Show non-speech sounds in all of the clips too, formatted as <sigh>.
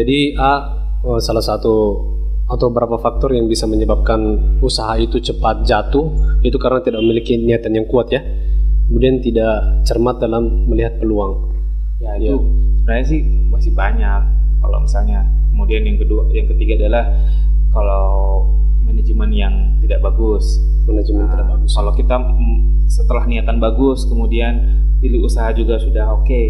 Jadi A oh, salah satu atau beberapa faktor yang bisa menyebabkan usaha itu cepat jatuh itu karena tidak memiliki niatan yang kuat ya. Kemudian tidak cermat dalam melihat peluang. Ya itu sebenarnya sih masih banyak. Kalau misalnya kemudian yang kedua, yang ketiga adalah kalau manajemen yang tidak bagus. Manajemen Nah, tidak bagus. Kalau kita setelah niatan bagus, kemudian pilih usaha juga sudah oke.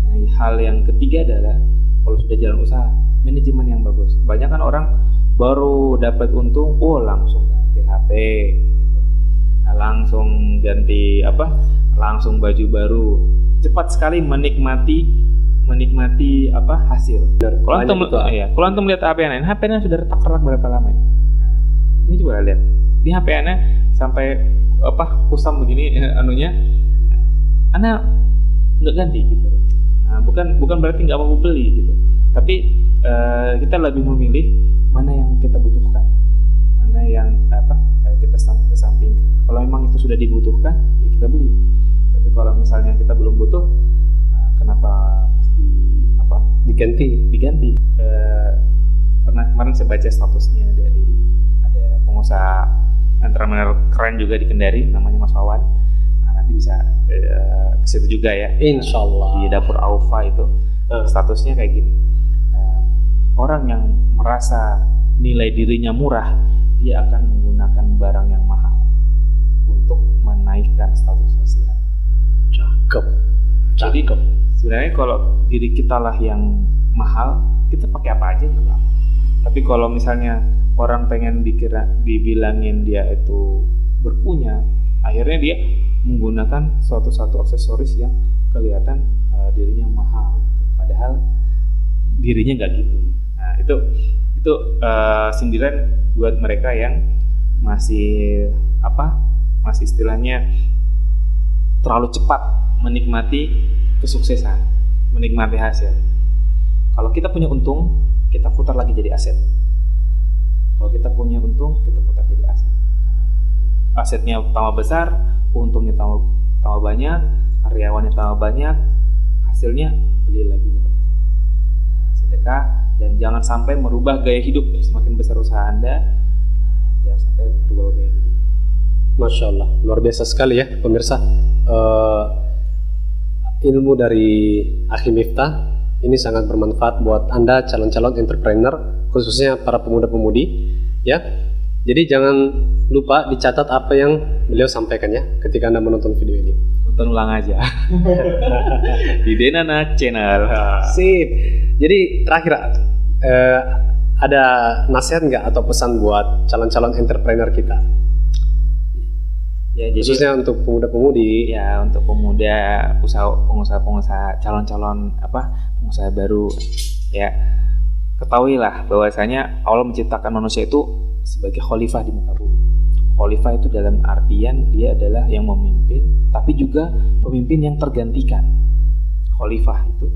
Nah, hal yang ketiga adalah kalau sudah jalan usaha, manajemen yang bagus. Kebanyakan orang baru dapat untung, oh langsung ganti HP, gitu. Nah, langsung ganti apa? Langsung baju baru. Cepat sekali menikmati menikmati apa hasil. Kalau antum, itu, ah. iya, kalau antum lihat HP nya, HP nya sudah retak-retak berapa lama ini? Ini coba lihat. Di HP nya sampai apa kusam begini <laughs> anunya, Ana nggak ganti gitu. Nah, bukan bukan berarti nggak mau beli gitu. Tapi eh, kita lebih memilih mana yang kita butuhkan, mana yang apa eh, kita sam- kesampingkan. Kalau memang itu sudah dibutuhkan, ya kita beli. Tapi kalau misalnya kita belum butuh, nah, kenapa mesti apa Diganti. diganti. Eh, pernah kemarin saya baca statusnya dari ada pengusaha entrepreneur keren juga di Kendari, namanya Mas Wawan. Nanti bisa eh, ke situ juga ya. Insya Allah. Di dapur Aufa itu eh, statusnya kayak gini. Eh, orang yang merasa nilai dirinya murah, dia akan menggunakan barang yang mahal untuk menaikkan status sosial. Cakep. Jadi Cakep. sebenarnya kalau diri kita lah yang mahal, kita pakai apa aja nggak apa-apa. Tapi kalau misalnya orang pengen dikira dibilangin dia itu berpunya, akhirnya dia menggunakan suatu-satu aksesoris yang kelihatan eh, dirinya mahal, gitu. padahal dirinya nggak gitu. Nah itu itu eh, sindiran buat mereka yang masih apa masih istilahnya terlalu cepat menikmati kesuksesan, menikmati hasil. Kalau kita punya untung, kita putar lagi jadi aset. Kalau kita punya untung, kita putar jadi aset. Asetnya tambah besar, untungnya tambah, tambah banyak, karyawannya tambah banyak, hasilnya beli lagi. Nah, sedekah dan jangan sampai merubah gaya hidup. Semakin besar usaha Anda, nah, jangan sampai merubah gaya hidup. Masya Allah, luar biasa sekali ya pemirsa. Eh, ilmu dari Akhi Miftah ini sangat bermanfaat buat Anda calon-calon entrepreneur, khususnya para pemuda-pemudi. Ya, jadi jangan lupa dicatat apa yang beliau sampaikan ya ketika Anda menonton video ini. Nonton ulang aja. <laughs> Di Denana Channel. Sip. Jadi terakhir eh, ada nasihat nggak atau pesan buat calon-calon entrepreneur kita, Ya, jadi khususnya untuk pemuda-pemudi. ya untuk pemuda usaha pengusaha-pengusaha calon-calon apa pengusaha baru ya ketahuilah bahwasanya Allah menciptakan manusia itu sebagai khalifah di muka bumi. Khalifah itu dalam artian dia adalah yang memimpin tapi juga pemimpin yang tergantikan. Khalifah itu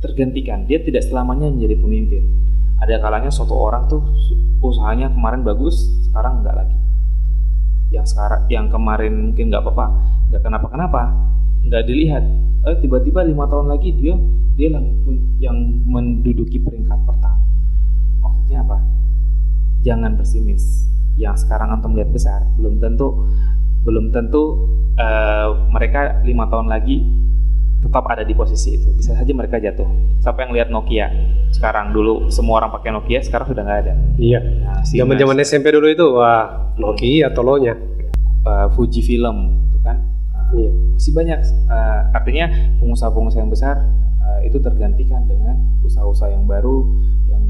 tergantikan. Dia tidak selamanya menjadi pemimpin. Ada kalanya suatu orang tuh usahanya kemarin bagus, sekarang enggak lagi yang sekarang yang kemarin mungkin nggak apa-apa nggak kenapa-kenapa nggak dilihat eh tiba-tiba lima tahun lagi dia dia yang menduduki peringkat pertama maksudnya apa? Jangan pesimis. Yang sekarang antum lihat besar belum tentu belum tentu eh, mereka lima tahun lagi tetap ada di posisi itu. Bisa saja mereka jatuh. Siapa yang lihat Nokia sekarang? Dulu semua orang pakai Nokia sekarang sudah nggak ada. Iya. nah, Zaman-zaman SMP dulu itu wah Nokia tolonya. uh, Fuji Film itu kan? Uh, Iya. masih banyak uh, artinya pengusaha-pengusaha yang besar uh, itu tergantikan dengan usaha-usaha yang baru yang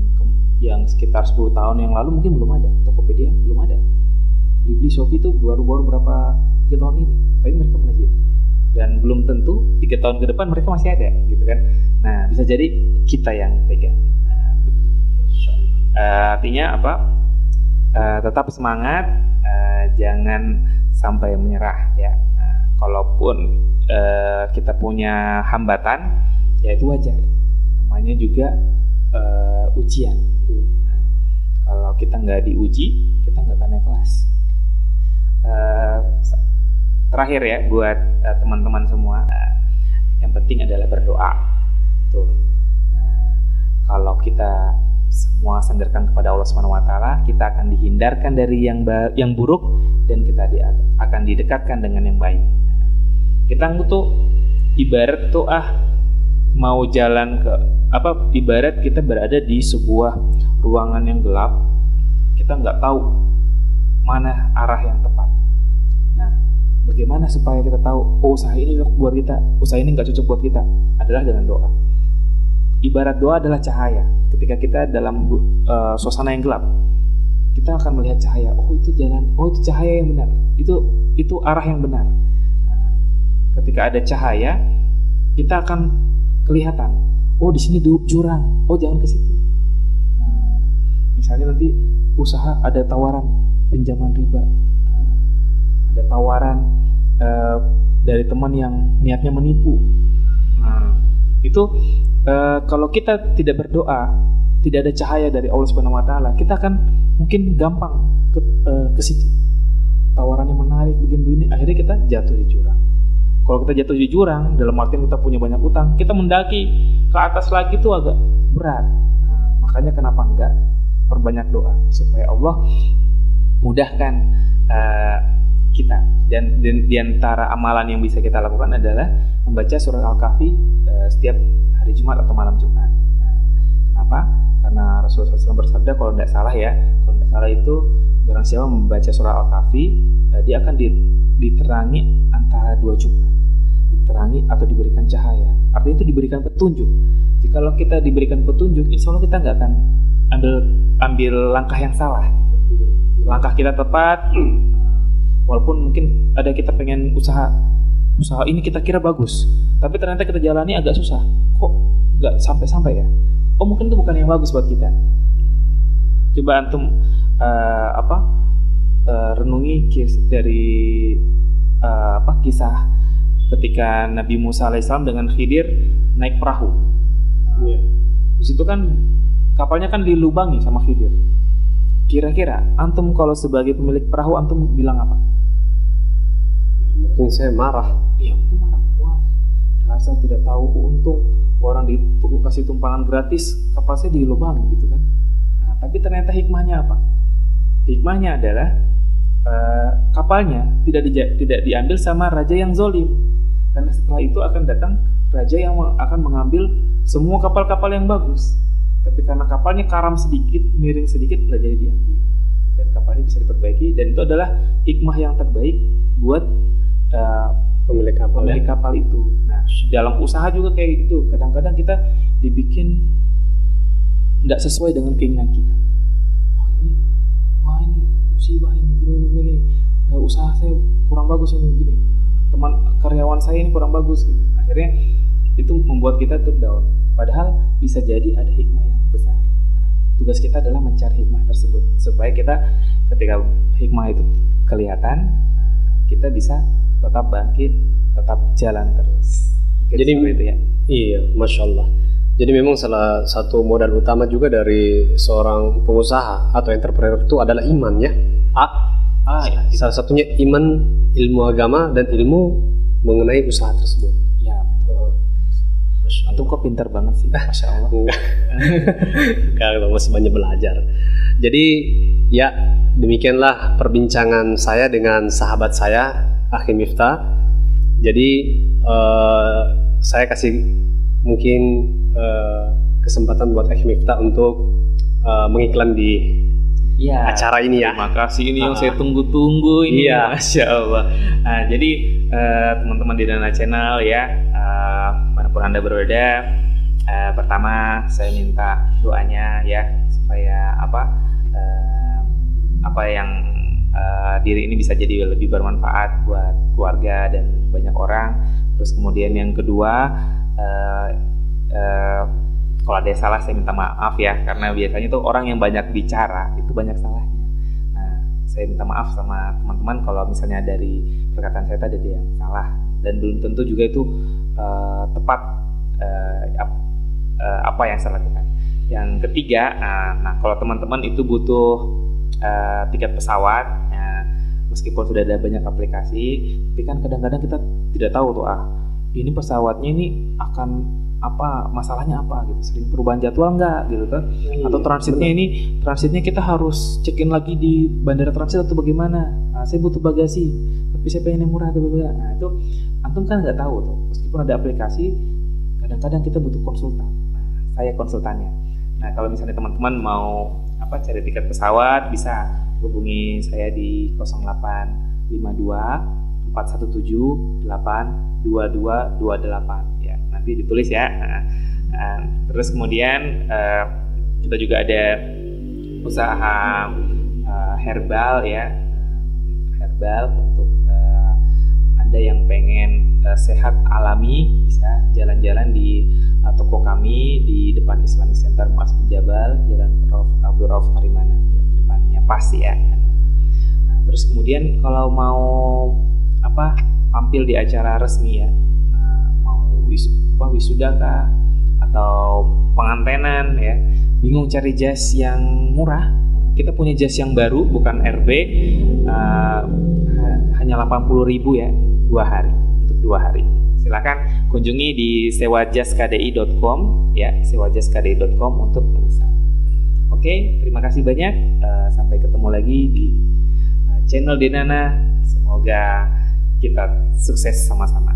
yang sekitar 10 tahun yang lalu mungkin belum ada. Tokopedia belum ada. Blibli Shopee itu baru-baru berapa tiga tahun ini. Tapi mereka melejit. Dan belum tentu tiga tahun ke depan mereka masih ada gitu kan. Nah bisa jadi kita yang pegang. Nah, Eh, artinya apa? Eh, tetap semangat eh, jangan sampai menyerah ya. Nah, kalaupun eh, kita punya hambatan ya itu wajar. Namanya juga eh, ujian Nah, kalau kita nggak diuji kita nggak akan naik kelas. Sa- terakhir ya buat eh, teman-teman semua eh, yang penting adalah berdoa tuh Nah, kalau kita semua sandarkan kepada Allah Subhanahu wa taala, kita akan dihindarkan dari yang yang buruk dan kita di, akan didekatkan dengan yang baik. Kita tuh ibarat tuh ah mau jalan ke apa ibarat kita berada di sebuah ruangan yang gelap, kita nggak tahu mana arah yang tepat. Nah, bagaimana supaya kita tahu oh usaha ini cocok buat kita, usaha ini nggak cocok buat kita adalah dengan doa. Ibarat doa adalah cahaya. Ketika kita dalam uh, suasana yang gelap, kita akan melihat cahaya. Oh itu jalan, oh itu cahaya yang benar. Itu itu arah yang benar. Nah, ketika ada cahaya, kita akan kelihatan. Oh di sini jurang. Oh jangan ke situ. Nah, misalnya nanti usaha ada tawaran pinjaman riba, nah, ada tawaran uh, dari teman yang niatnya menipu. Nah, itu uh, kalau kita tidak berdoa, tidak ada cahaya dari Allah Subhanahu wa taala, kita akan mungkin gampang ke, uh, ke situ. Tawarannya menarik begini-begini, akhirnya kita jatuh di jurang. Kalau kita jatuh di jurang, dalam artian kita punya banyak utang, kita mendaki ke atas lagi itu agak berat. Nah, makanya kenapa enggak perbanyak doa supaya Allah mudahkan uh, kita dan, dan di antara amalan yang bisa kita lakukan adalah membaca surat Al-Kahfi uh, setiap hari Jumat atau malam Jumat. Nah, kenapa? Karena Rasulullah SAW bersabda kalau tidak salah ya, kalau tidak salah itu barang siapa membaca surat Al-Kahfi, uh, dia akan diterangi antara dua Jumat, diterangi atau diberikan cahaya. Artinya itu diberikan petunjuk. Jikalau kita diberikan petunjuk, insya Allah kita nggak akan ambil ambil langkah yang salah. Langkah kita tepat, <clears throat> walaupun mungkin ada kita pengen usaha usaha ini kita kira bagus tapi ternyata kita jalani agak susah kok nggak sampai-sampai ya oh mungkin itu bukan yang bagus buat kita coba antum uh, apa uh, renungi kis dari uh, apa kisah ketika Nabi Musa alaihissalam dengan Khidir naik perahu. Yeah. di situ kan kapalnya kan dilubangi sama Khidir. Kira-kira antum kalau sebagai pemilik perahu antum bilang apa? Mungkin saya marah. Iya mungkin marah. Wah dasar tidak tahu. Untung orang dikasih tumpangan gratis kapal saya dilubang gitu kan. Nah tapi ternyata hikmahnya apa? Hikmahnya adalah uh, kapalnya tidak di, tidak diambil sama raja yang zolim karena setelah itu akan datang raja yang akan mengambil semua kapal-kapal yang bagus tapi karena kapalnya karam sedikit miring sedikit raja diambil dan kapalnya bisa diperbaiki dan itu adalah hikmah yang terbaik buat uh, pemilik kapal pemilik ya? kapal itu. Nah dalam usaha juga kayak gitu. Kadang-kadang kita dibikin tidak sesuai dengan keinginan kita. Wah ini, wah ini musibah ini begini begini. Uh, usaha saya kurang bagus ini begini. Teman karyawan saya ini kurang bagus gitu. Akhirnya itu membuat kita tuh down. Padahal bisa jadi ada hikmah yang besar. Tugas kita adalah mencari hikmah tersebut supaya kita ketika hikmah itu kelihatan, kita bisa tetap bangkit, tetap jalan terus. Mungkin Jadi itu ya. Iya, masya Allah. Jadi memang salah satu modal utama juga dari seorang pengusaha atau entrepreneur itu adalah iman ya. A, ah, ya, salah satunya iman, ilmu agama dan ilmu mengenai usaha tersebut. Ya betul. Antum kok pintar banget sih, <laughs> masya Allah. Kalau masih banyak belajar. Jadi ya demikianlah perbincangan saya dengan sahabat saya Akhi Miftah. Jadi uh, saya kasih mungkin uh, kesempatan buat Miftah untuk uh, mengiklan di ya, acara ini ya. Terima kasih ini uh, yang saya tunggu-tunggu ini. Iya. <laughs> Masya Allah. Nah, jadi uh, teman-teman di Dana Channel ya, uh, mana pun anda berada, uh, pertama saya minta doanya ya supaya apa uh, apa yang uh, diri ini bisa jadi lebih bermanfaat buat keluarga dan banyak orang. Terus kemudian yang kedua, uh, uh, kalau ada yang salah saya minta maaf ya, karena biasanya tuh orang yang banyak bicara itu banyak salahnya. Nah, saya minta maaf sama teman-teman kalau misalnya dari perkataan saya tadi ada yang salah dan belum tentu juga itu uh, tepat uh, uh, apa yang saya lakukan. Yang ketiga, uh, nah kalau teman-teman itu butuh uh, tiket pesawat ya, meskipun sudah ada banyak aplikasi tapi kan kadang-kadang kita tidak tahu tuh ah ini pesawatnya ini akan apa masalahnya apa gitu. Sering perubahan jadwal nggak gitu kan? Atau transitnya ini transitnya kita harus check-in lagi di bandara transit atau bagaimana? Nah, saya butuh bagasi tapi saya pengen yang murah atau bagaimana? Nah itu antum kan nggak tahu tuh. Meskipun ada aplikasi kadang-kadang kita butuh konsultan. Nah, saya konsultannya. Nah kalau misalnya teman-teman mau apa cari tiket pesawat bisa hubungi saya di 0852 417 8 2228 ya nanti ditulis ya. Nah, nah, terus kemudian uh, kita juga ada usaha uh, herbal ya. Herbal untuk uh, anda yang pengen sehat alami bisa jalan-jalan di toko kami di depan Islamic Center Mas Jabal Jalan Prof Abdul Rauf Tarimana. Ya, depannya pasti ya. Nah, terus kemudian kalau mau apa tampil di acara resmi ya wis apa wisuda kah? Atau pengantenan ya. Bingung cari jas yang murah. Kita punya jas yang baru bukan RB uh, hanya 80.000 ya dua hari untuk dua hari. Silakan kunjungi di sewajaskdi.com ya sewajaskdi.com untuk memesan oke terima kasih banyak uh, sampai ketemu lagi di uh, channel Denana. Semoga kita sukses sama-sama.